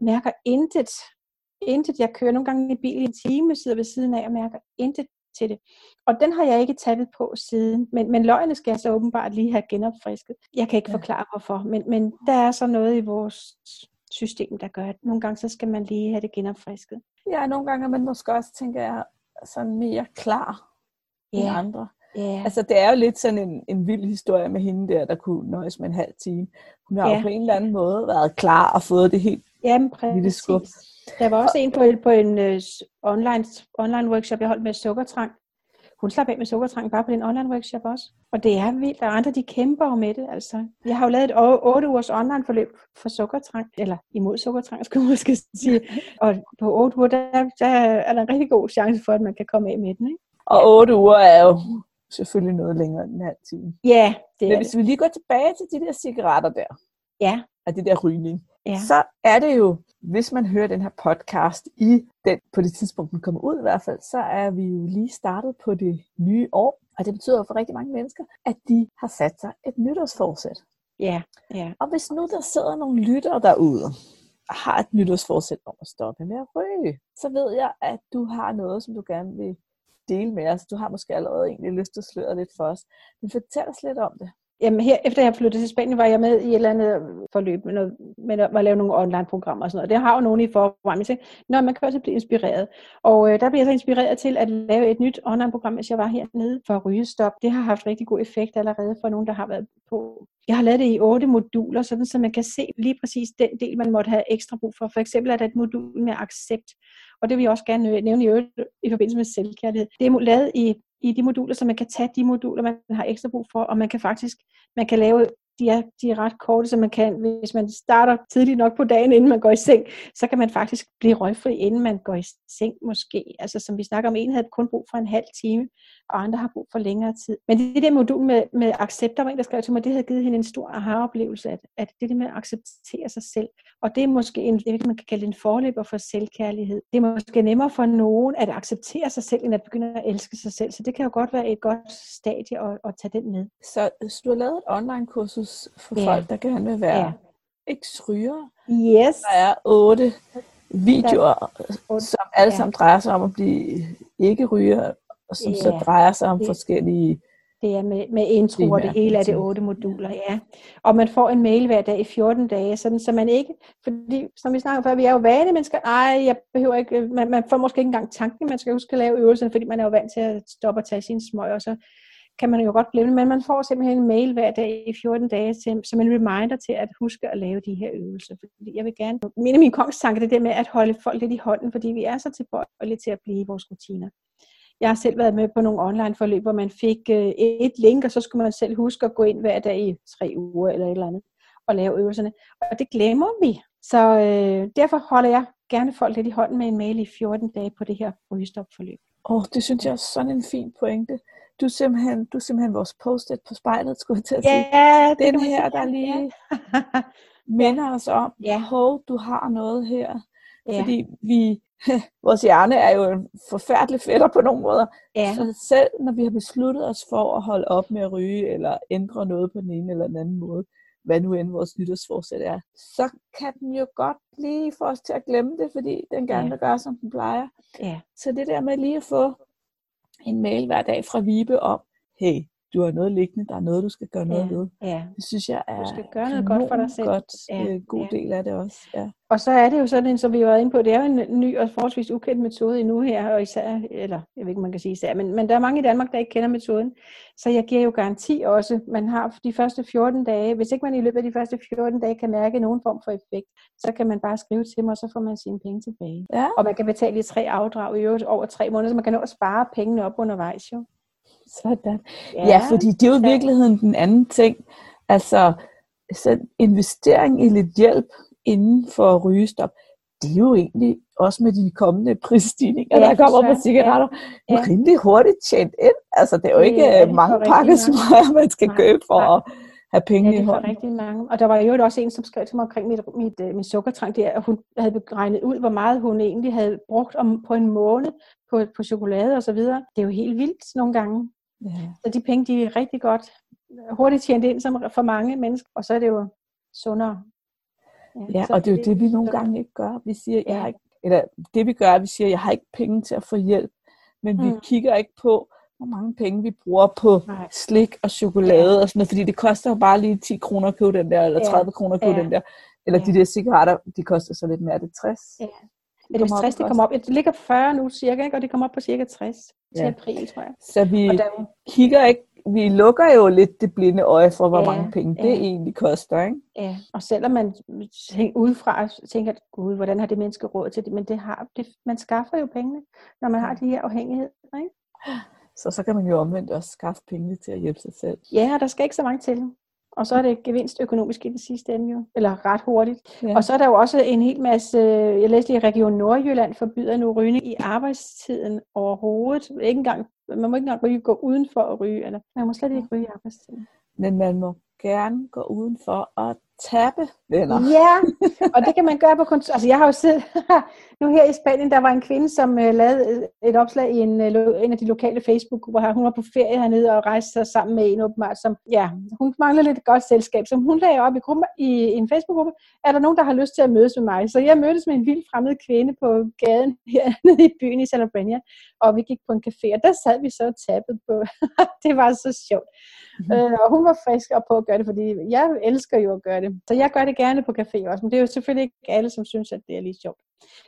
mærker intet. Intet. Jeg kører nogle gange i bil i en time, sidder ved siden af og mærker intet til det. Og den har jeg ikke taget på siden. Men, men løgene skal jeg så åbenbart lige have genopfrisket. Jeg kan ikke ja. forklare hvorfor, men, men der er så noget i vores system, der gør, at nogle gange så skal man lige have det genopfrisket. Ja, nogle gange er man måske også, tænker jeg, sådan mere klar ja. end andre. Yeah. Altså det er jo lidt sådan en, en vild historie med hende der, der kunne nøjes med en halv time. Hun har yeah. jo på en eller anden måde været klar og fået det helt Jamen, lille skub. Der var også en på, på en uh, online, online workshop, jeg holdt med sukkertrang. hun slap af med sukkertrangen bare på den online workshop også. Og det er vildt, og andre de kæmper jo med det. Altså. Jeg har jo lavet et 8 ugers online forløb for sukkertrang, eller imod sukkertrang, skulle man måske sige. Og på 8 uger, der, der er der en rigtig god chance for, at man kan komme af med den. Ikke? Og 8 uger er jo selvfølgelig noget længere end en halv time. Ja, det Men er hvis det. vi lige går tilbage til de der cigaretter der, Ja, af det der rygning, ja. så er det jo, hvis man hører den her podcast i den, på det tidspunkt, den kommer ud i hvert fald, så er vi jo lige startet på det nye år. Og det betyder for rigtig mange mennesker, at de har sat sig et nytårsforsæt. Ja, ja. Og hvis nu der sidder nogle lyttere derude, og har et nytårsforsæt om at stoppe med at ryge, så ved jeg, at du har noget, som du gerne vil dele med os. Du har måske allerede egentlig lyst til at sløre lidt for os. Men fortæl os lidt om det. Jamen her, efter jeg flyttede til Spanien, var jeg med i et eller andet forløb med, noget, med at, lave nogle online-programmer og sådan noget. Det har jo nogen i forvejen. Jeg tænkte, Nå, man kan også blive inspireret. Og øh, der blev jeg så inspireret til at lave et nyt online-program, hvis jeg var hernede for rygestop. Det har haft rigtig god effekt allerede for nogen, der har været på. Jeg har lavet det i otte moduler, sådan så man kan se lige præcis den del, man måtte have ekstra brug for. For eksempel er der et modul med accept, og det vil jeg også gerne øh, nævne i, øvrigt i forbindelse med selvkærlighed. Det er lavet i i de moduler, så man kan tage de moduler, man har ekstra brug for, og man kan faktisk, man kan lave, de er, de er ret korte, så man kan, hvis man starter tidligt nok på dagen, inden man går i seng, så kan man faktisk blive røgfri, inden man går i seng måske. Altså som vi snakker om, en havde kun brug for en halv time, og andre har brug for længere tid. Men det der modul med, med accept, der var en, der skrev til mig, det havde givet hende en stor aha-oplevelse, at, at det der med at acceptere sig selv, og det er måske en, det, man kan kalde en forløber for selvkærlighed. Det er måske nemmere for nogen at acceptere sig selv, end at begynde at elske sig selv. Så det kan jo godt være et godt stadie at, at tage den med. Så, så du har lavet et online-kursus for Ja. folk, der gerne vil være Ja. eks-ryger. Yes. Der er otte videoer, otte, som alle ja. sammen drejer sig om at blive ikke-ryger, og som så Ja. drejer sig om Det- forskellige... Det er med, med intro, og det hele er det otte moduler, ja. Og man får en mail hver dag i 14 dage, sådan, så man ikke, fordi som vi snakker før, vi er jo vane mennesker, ej, jeg behøver ikke, man, man får måske ikke engang tanken, man skal huske at lave øvelserne, fordi man er jo vant til at stoppe og tage sine smøg, og så kan man jo godt glemme men man får simpelthen en mail hver dag i 14 dage til, som en reminder til at huske at lave de her øvelser. Fordi jeg vil gerne, min kongstanke det der med at holde folk lidt i hånden, fordi vi er så tilbøjelige til at blive i vores rutiner. Jeg har selv været med på nogle online forløb, hvor man fik øh, et link, og så skulle man selv huske at gå ind hver dag i tre uger eller et eller andet, og lave øvelserne. Og det glemmer vi. Så øh, derfor holder jeg gerne folk lidt i hånden med en mail i 14 dage på det her rygestopforløb. Åh, oh, det synes jeg er sådan en fin pointe. Du er simpelthen, du er simpelthen vores post-it på spejlet, skulle jeg til at sige. Ja, det Den her, der ja, lige ja. minder os om, Ja. hov, du har noget her. Ja. Fordi vi, vores hjerne er jo en forfærdelig fætter på nogle måder. ja. Så selv når vi har besluttet os for at holde op med at ryge, eller ændre noget på den ene eller den anden måde, hvad nu end vores nytårsforsæt er, så kan den jo godt lige få os til at glemme det, fordi den gerne Ja. vil gøre, som den plejer. ja. Så det der med lige at få en mail hver dag fra Vibe om, hey, du har noget liggende, der er noget, du skal gøre noget Ja. ved. ja. Det synes jeg er Du skal gøre noget godt for dig selv. Godt, Ja, øh, god ja. del af det også. Ja. Og så er det jo sådan, som vi har været inde på, det er jo en ny og forholdsvis ukendt metode endnu her, og især, eller jeg ved ikke, man kan sige især, men, men der er mange i Danmark, der ikke kender metoden. Så jeg giver jo garanti også, man har de første 14 dage, hvis ikke man i løbet af de første 14 dage kan mærke nogen form for effekt, så kan man bare skrive til mig, og så får man sine penge tilbage. ja. Og man kan betale i tre afdrag i øvrigt over tre måneder, så man kan nå at spare pengene op undervejs jo. Sådan. Ja, ja, fordi det er jo i virkeligheden den anden ting. Altså, så investering i lidt hjælp inden for rygestop, det er jo egentlig også med de kommende prisstigninger, Ja, der kommer på cigaretter, ja. Ja. rimelig hurtigt tjent ind. Altså, det er jo ikke er øh, mange pakker smøger, man skal Nej, købe for nej. at have Ja, penge det i er for hånden. rigtig mange. Og der var jo også en, som skrev til mig omkring mit, mit, øh, min sukkertrang, det er, at hun havde regnet ud, hvor meget hun egentlig havde brugt om, på en måned på, på chokolade og så videre. Det er jo helt vildt nogle gange. Ja. Så de penge, de er rigtig godt hurtigt tjent ind som for mange mennesker, og så er det jo sundere. Ja, så og det er jo det, vi nogle gange ikke gør. Vi siger, jeg Ja. har ikke, eller det vi gør, er, at vi siger, jeg har ikke penge til at få hjælp, men vi Mm. kigger ikke på, hvor mange penge vi bruger på Nej. slik og chokolade og sådan noget, fordi det koster jo bare lige 10 kroner at købe den der, eller Ja. 30 kroner at købe Ja. den der. Eller Ja. de der cigaretter, de koster så lidt mere, er det 60? Ja. Er det kommer op 60, at det kommer op? Det ligger på 40 nu cirka, ikke? og det kommer op på cirka 60 til Ja. april, tror jeg. Så vi Og der, er kigger ikke, vi lukker jo lidt det blinde øje for, hvor Ja, mange penge det ja. egentlig koster, ikke? Ja, og selvom man tænker udefra tænker, gud, hvordan har det menneske råd til det, men det har, det, man skaffer jo pengene, når man har de her afhængigheder. Ikke? Så så kan man jo omvendt også skaffe penge til at hjælpe sig selv. Ja, der skal ikke så mange til. Og så er det gevinst økonomisk i den sidste ende jo, eller ret hurtigt. Ja. Og så er der jo også en hel masse, jeg læste i Region Nordjylland, forbyder nu rygning i arbejdstiden overhovedet. Ikke engang, man må ikke engang ryge, gå uden for at ryge, eller man må slet ikke ryge i arbejdstiden. Men man må gerne gå udenfor og tabe venner. Ja, og det kan man gøre på kontor. Altså jeg har jo siddet nu her i Spanien, der var en kvinde, som uh, lavede et opslag i en, uh, en af de lokale Facebook-grupper her. Hun var på ferie hernede og rejste sig sammen med en åbenbart, som, ja, hun mangler lidt godt selskab, så hun lagde op i, gruppe, i, i en Facebook-gruppe, er der nogen, der har lyst til at mødes med mig? Så jeg mødtes med en vild fremmed kvinde på gaden hernede i byen i Salabria, og vi gik på en café, og der sad vi så og tabede på. det var så sjovt. Mm-hmm. Øh, og hun var frisk op på at gøre det, fordi jeg elsker jo at gøre det. Så jeg gør det gerne på café også, men det er jo selvfølgelig ikke alle, som synes, at det er lige sjovt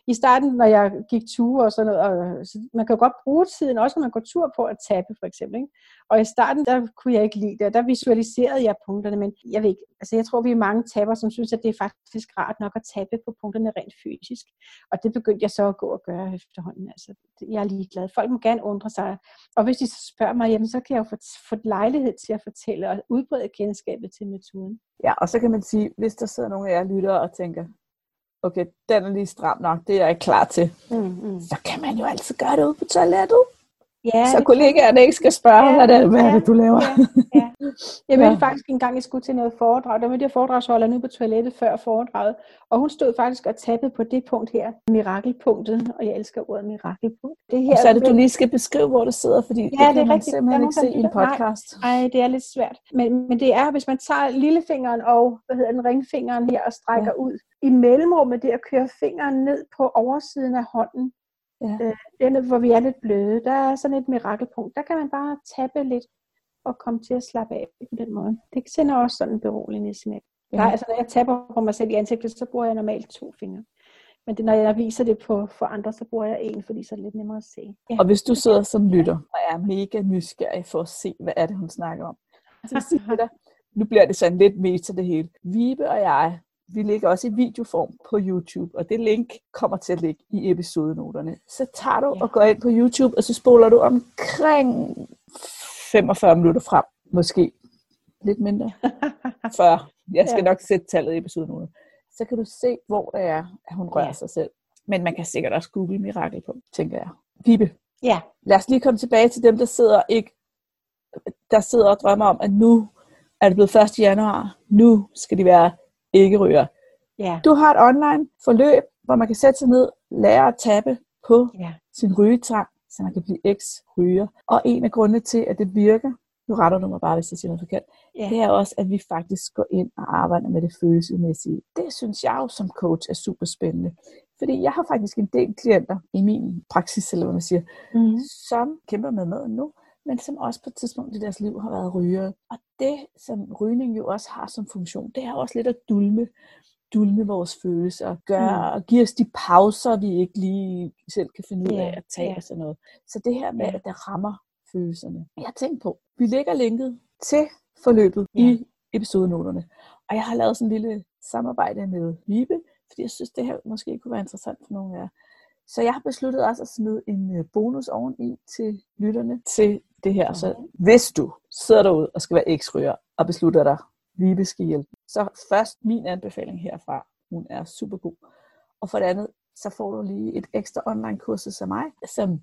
i starten, når jeg gik ture og sådan noget, og, øh, så man kan jo godt bruge tiden, også når man går tur på at tabe for eksempel. Ikke? Og i starten, der kunne jeg ikke lide det, og der visualiserede jeg punkterne, men jeg ved ikke, altså jeg tror, vi er mange tapper, som synes, at det er faktisk rart nok at tabe på punkterne rent fysisk. Og det begyndte jeg så at gå og gøre efterhånden. Altså, jeg er ligeglad. Folk må gerne undre sig. Og hvis de så spørger mig, jamen, så kan jeg jo få, få lejlighed til at fortælle og udbrede kendskabet til metoden. Ja, og så kan man sige, hvis der sidder nogle af jer lytter og tænker, okay, den er lige stram nok, det er jeg ikke klar til. Mm, mm. Så kan man jo altid gøre det ude på toilettet. Ja, så kollegaerne ikke skal spørge, ja, hvad, det, hvad ja, er det, du laver. Ja, ja. Jeg mødte ja. faktisk en gang, jeg skulle til noget foredrag. Der mødte jeg foredragsholder nu på toilettet før foredraget. Og hun stod faktisk og tappede på det punkt her, mirakelpunktet. Og jeg elsker ordet mirakelpunkt. Det her, og så er det, du lige skal beskrive, hvor du sidder, fordi ja, det, kan det er man rigtigt. simpelthen ikke se i en podcast. Nej, det er lidt svært. Men, men det er, hvis man tager lillefingeren og hvad hedder den, ringfingeren her og strækker ja. ud. I mellemrummet, det at køre fingeren ned på oversiden af hånden, Ja. Øh, den, hvor vi er lidt bløde, der er sådan et mirakelpunkt. Der kan man bare tappe lidt og komme til at slappe af på den måde. Det sender også sådan en beroligende signal. Ja. Der, altså, når jeg tapper på mig selv i ansigtet, så bruger jeg normalt to fingre. Men det, når jeg viser det på, for andre, så bruger jeg en, fordi så er det lidt nemmere at se. Ja. Og hvis du sidder som lytter og er mega nysgerrig for at se, hvad er det, hun snakker om, så siger dig, nu bliver det sådan lidt meta det hele. Vibe og jeg vi ligger også i videoform på YouTube, og det link kommer til at ligge i episodenoterne. Så tager du ja. og går ind på YouTube, og så spoler du omkring 45 minutter frem, måske lidt mindre, før jeg skal ja. nok sætte tallet i episodenoterne. Så kan du se, hvor det er, at hun rører ja. sig selv. Men man kan sikkert også google mirakel på, tænker jeg. Vibe. Ja. Lad os lige komme tilbage til dem, der sidder ikke der sidder og drømmer om, at nu er det blevet 1. januar. Nu skal de være ikke ryger. Ja. Du har et online forløb, hvor man kan sætte sig ned, lære at tappe på ja. sin rygetang, så man kan blive eks-ryger. Og en af grundene til, at det virker, nu retter du mig bare, hvis jeg siger noget forkert, ja. det er også, at vi faktisk går ind og arbejder med det følelsesmæssige. Det synes jeg jo som coach er super spændende. Fordi jeg har faktisk en del klienter i min praksis, eller hvad man siger, mm. som kæmper med maden nu, men som også på et tidspunkt i deres liv har været ryger. Og det, som rygning jo også har som funktion, det er også lidt at dulme, dulme vores følelser, gøre, mm. og give os de pauser, vi ikke lige selv kan finde ud af at tage yeah. og sådan noget. Så det her med, yeah. at det rammer følelserne. Jeg har tænkt på, vi lægger linket til forløbet yeah. i episodenoterne. Og jeg har lavet sådan en lille samarbejde med Vibe, fordi jeg synes, det her måske kunne være interessant for nogle af jer. Så jeg har besluttet også at smide en øh, bonus oveni til lytterne til det her. Så hvis du sidder derude og skal være eksryger og beslutter dig, vi skal hjælpe, så først min anbefaling herfra, hun er super god. Og for det andet, så får du lige et ekstra online kursus af mig, som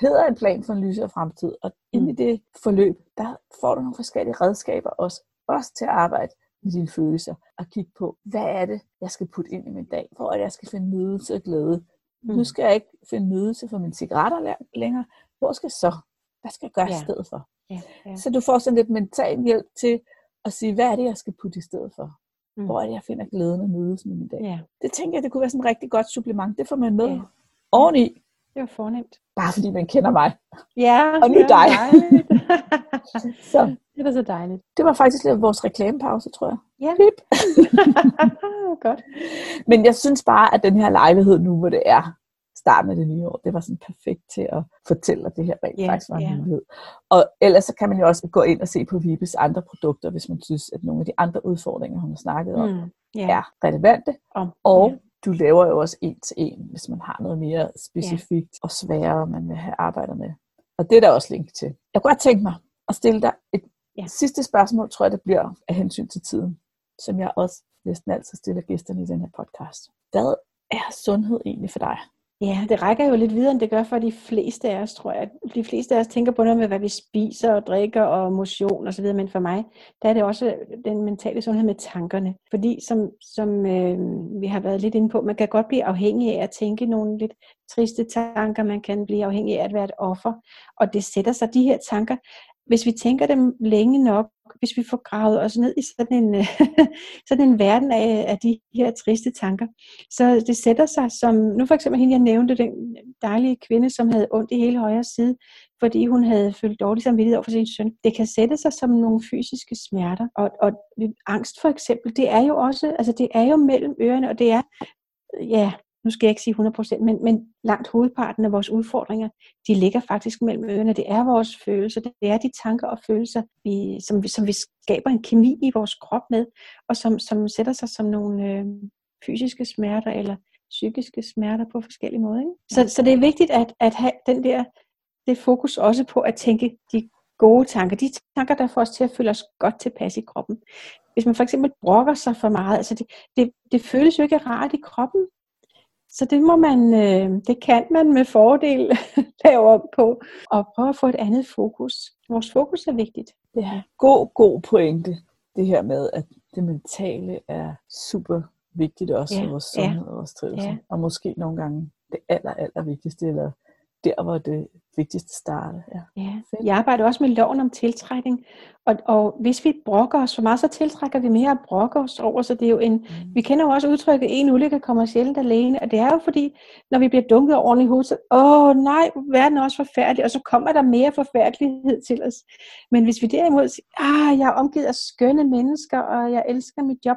hedder en plan for en lysere fremtid. Og ind i det forløb, der får du nogle forskellige redskaber også, også til at arbejde med dine følelser og kigge på, hvad er det, jeg skal putte ind i min dag, for at jeg skal finde nydelse og glæde. Mm. Nu skal jeg ikke finde nydelse for mine cigaretter længere. Hvor skal så hvad skal jeg gøre ja. i stedet for? Ja, ja. Så du får sådan lidt mental hjælp til at sige, hvad er det, jeg skal putte i stedet for? Mm. Hvor er det, jeg finder glæden og nydelsen i min dag? Ja. Det tænker jeg, det kunne være sådan et rigtig godt supplement. Det får man med ja. oveni. Det var fornemt. Bare fordi man kender mig. Ja, og nu dig. så. Det var så dejligt. Det var faktisk lidt vores reklamepause, tror jeg. Ja. Pip. Godt. Men jeg synes bare, at den her lejlighed nu, hvor det er starten af det nye år, det var sådan perfekt til at fortælle, at det her rent yeah, faktisk var en yeah. mulighed. Og ellers så kan man jo også gå ind og se på Vibes andre produkter, hvis man synes, at nogle af de andre udfordringer, hun har snakket om, mm, yeah. er relevante. Um, og yeah. du laver jo også en til en, hvis man har noget mere specifikt yeah. og sværere, man vil have arbejdet med. Og det er der også link til. Jeg kunne godt tænke mig at stille dig et ja. sidste spørgsmål, tror jeg det bliver af hensyn til tiden, som jeg også næsten altid stiller gæsterne i den her podcast. Hvad er sundhed egentlig for dig? Ja, det rækker jo lidt videre, end det gør for de fleste af os, tror jeg. De fleste af os tænker på noget med, hvad vi spiser og drikker og motion osv., men for mig, der er det også den mentale sundhed med tankerne. Fordi som, som øh, vi har været lidt inde på, man kan godt blive afhængig af at tænke nogle lidt triste tanker, man kan blive afhængig af at være et offer, og det sætter sig de her tanker. Hvis vi tænker dem længe nok, hvis vi får gravet os ned i sådan en, sådan en verden af, af de her triste tanker. Så det sætter sig som, nu for eksempel hende, jeg nævnte, den dejlige kvinde, som havde ondt i hele højre side, fordi hun havde følt dårlig samvittighed over for sin søn. Det kan sætte sig som nogle fysiske smerter. Og, og angst for eksempel, det er jo også, altså det er jo mellem ørerne, og det er, ja, nu skal jeg ikke sige 100%, men, men langt hovedparten af vores udfordringer, de ligger faktisk mellem ørerne. Det er vores følelser, det er de tanker og følelser, vi, som, vi, som vi skaber en kemi i vores krop med, og som, som sætter sig som nogle øh, fysiske smerter eller psykiske smerter på forskellige måder. Ikke? Så, så det er vigtigt at, at have den der, det fokus også på at tænke de gode tanker, de tanker, der får os til at føle os godt tilpas i kroppen. Hvis man for eksempel brokker sig for meget, altså det, det, det føles jo ikke rart i kroppen, så det må man, øh, det kan man med fordel lave op på, og prøve at få et andet fokus. Vores fokus er vigtigt. Det er god, god pointe, det her med, at det mentale er super vigtigt også ja, for vores sundhed ja, og vores trivsel. Ja. Og måske nogle gange det aller, aller vigtigste, eller der, hvor det vigtigste starte. Ja. Ja. Jeg arbejder også med loven om tiltrækning, og, og hvis vi brokker os for meget, så tiltrækker vi mere at brokke os over, så det er jo en, mm. vi kender jo også udtrykket, en ulykke kommer sjældent alene, og det er jo fordi, når vi bliver dunket over i hovedet, så, åh nej, verden er også forfærdelig, og så kommer der mere forfærdelighed til os. Men hvis vi derimod siger, ah, jeg er omgivet af skønne mennesker, og jeg elsker mit job,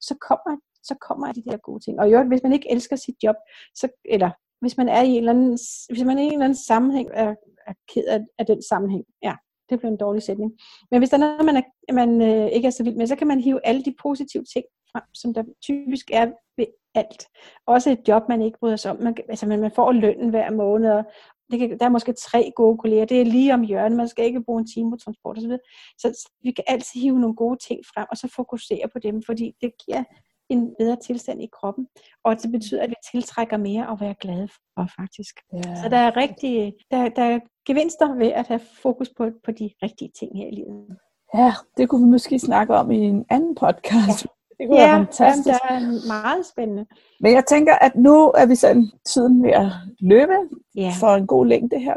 så kommer så kommer de der gode ting. Og jo, hvis man ikke elsker sit job, så, eller hvis man er i en eller anden, hvis man er i en eller anden sammenhæng, er, er ked af, af den sammenhæng. Ja, det bliver en dårlig sætning. Men hvis der er noget, man, er, man øh, ikke er så vild med, så kan man hive alle de positive ting frem, som der typisk er ved alt. Også et job, man ikke bryder sig om. Man, altså, man, man får lønnen hver måned, og det kan, der er måske tre gode kolleger. Det er lige om hjørnet. Man skal ikke bruge en time på transport osv. Så, så vi kan altid hive nogle gode ting frem, og så fokusere på dem, fordi det giver en bedre tilstand i kroppen, og det betyder, at vi tiltrækker mere at være glade for faktisk. Ja. Så der er rigtig, der, der er gevinster ved at have fokus på, på de rigtige ting her i livet. Ja, det kunne vi måske snakke om i en anden podcast. Ja. Det kunne ja, være fantastisk. det er meget spændende. Men jeg tænker, at nu er vi sådan tiden ved at løbe ja. for en god længde her.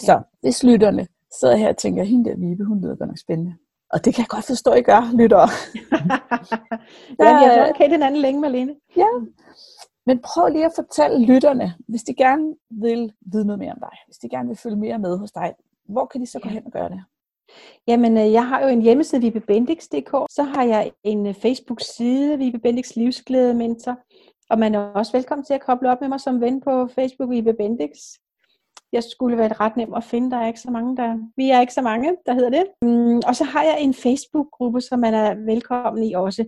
Så ja. hvis lytterne sidder her og tænker, hende der Vibe, hun lyder godt nok spændende. Og det kan jeg godt forstå, I gør, lytter. ja, vi har kendt hinanden længe, Malene. Ja. Men prøv lige at fortælle lytterne, hvis de gerne vil vide noget mere om dig, hvis de gerne vil følge mere med hos dig, hvor kan de så gå hen og gøre det? Jamen, øh, jeg har jo en hjemmeside, vibebendix.dk. Så har jeg en øh, Facebook-side, Vibe Bendix Livsglæde Mentor. Og man er også velkommen til at koble op med mig som ven på Facebook, Vibe Bendix jeg skulle være ret nem at finde. Der er ikke så mange, der... Vi er ikke så mange, der hedder det. Mm, og så har jeg en Facebook-gruppe, som man er velkommen i også,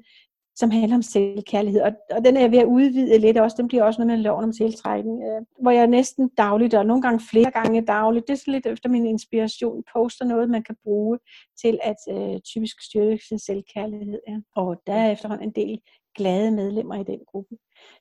som handler om selvkærlighed. Og, og den er jeg ved at udvide lidt også. Den bliver også noget med loven om tiltrækning, øh, hvor jeg næsten dagligt, og nogle gange flere gange dagligt, det er så lidt efter min inspiration, poster noget, man kan bruge til at øh, typisk styrke sin selvkærlighed. Ja. Og der er efterhånden en del glade medlemmer i den gruppe.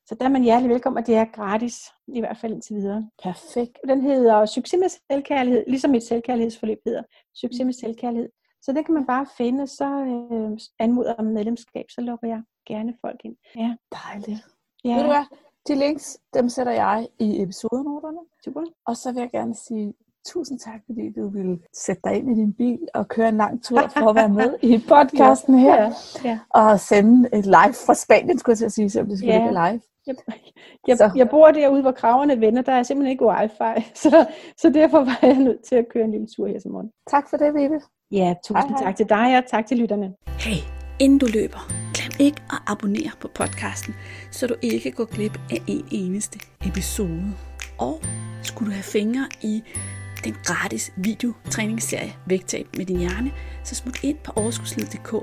Så der er man hjertelig velkommen, og det er gratis, i hvert fald indtil videre. Perfekt. Den hedder Succes med selvkærlighed, ligesom et selvkærlighedsforløb hedder. Succes med selvkærlighed. Så det kan man bare finde, så øh, anmoder om medlemskab, så lukker jeg gerne folk ind. Ja. Dejligt. Ja. Ved du hvad? De links, dem sætter jeg i episodenoterne. Super. Og så vil jeg gerne sige tusind tak, fordi du ville sætte dig ind i din bil og køre en lang tur for at være med i podcasten her. Ja, ja. Og sende et live fra Spanien, skulle jeg sige, selvom det selvfølgelig ja. er live. Jeg, jeg, jeg bor derude, hvor kraverne vender. Der er simpelthen ikke wifi, så, så derfor var jeg nødt til at køre en lille tur her til morgen. Tak for det, Vibe. Ja, tusind hej, hej. tak til dig, og tak til lytterne. Hey, inden du løber, glem ikke at abonnere på podcasten, så du ikke går glip af en eneste episode. Og skulle du have fingre i den gratis videotræningsserie Vægtab med din hjerne, så smut ind på overskudslivet.dk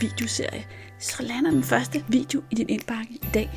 videoserie, så lander den første video i din indbakke i dag.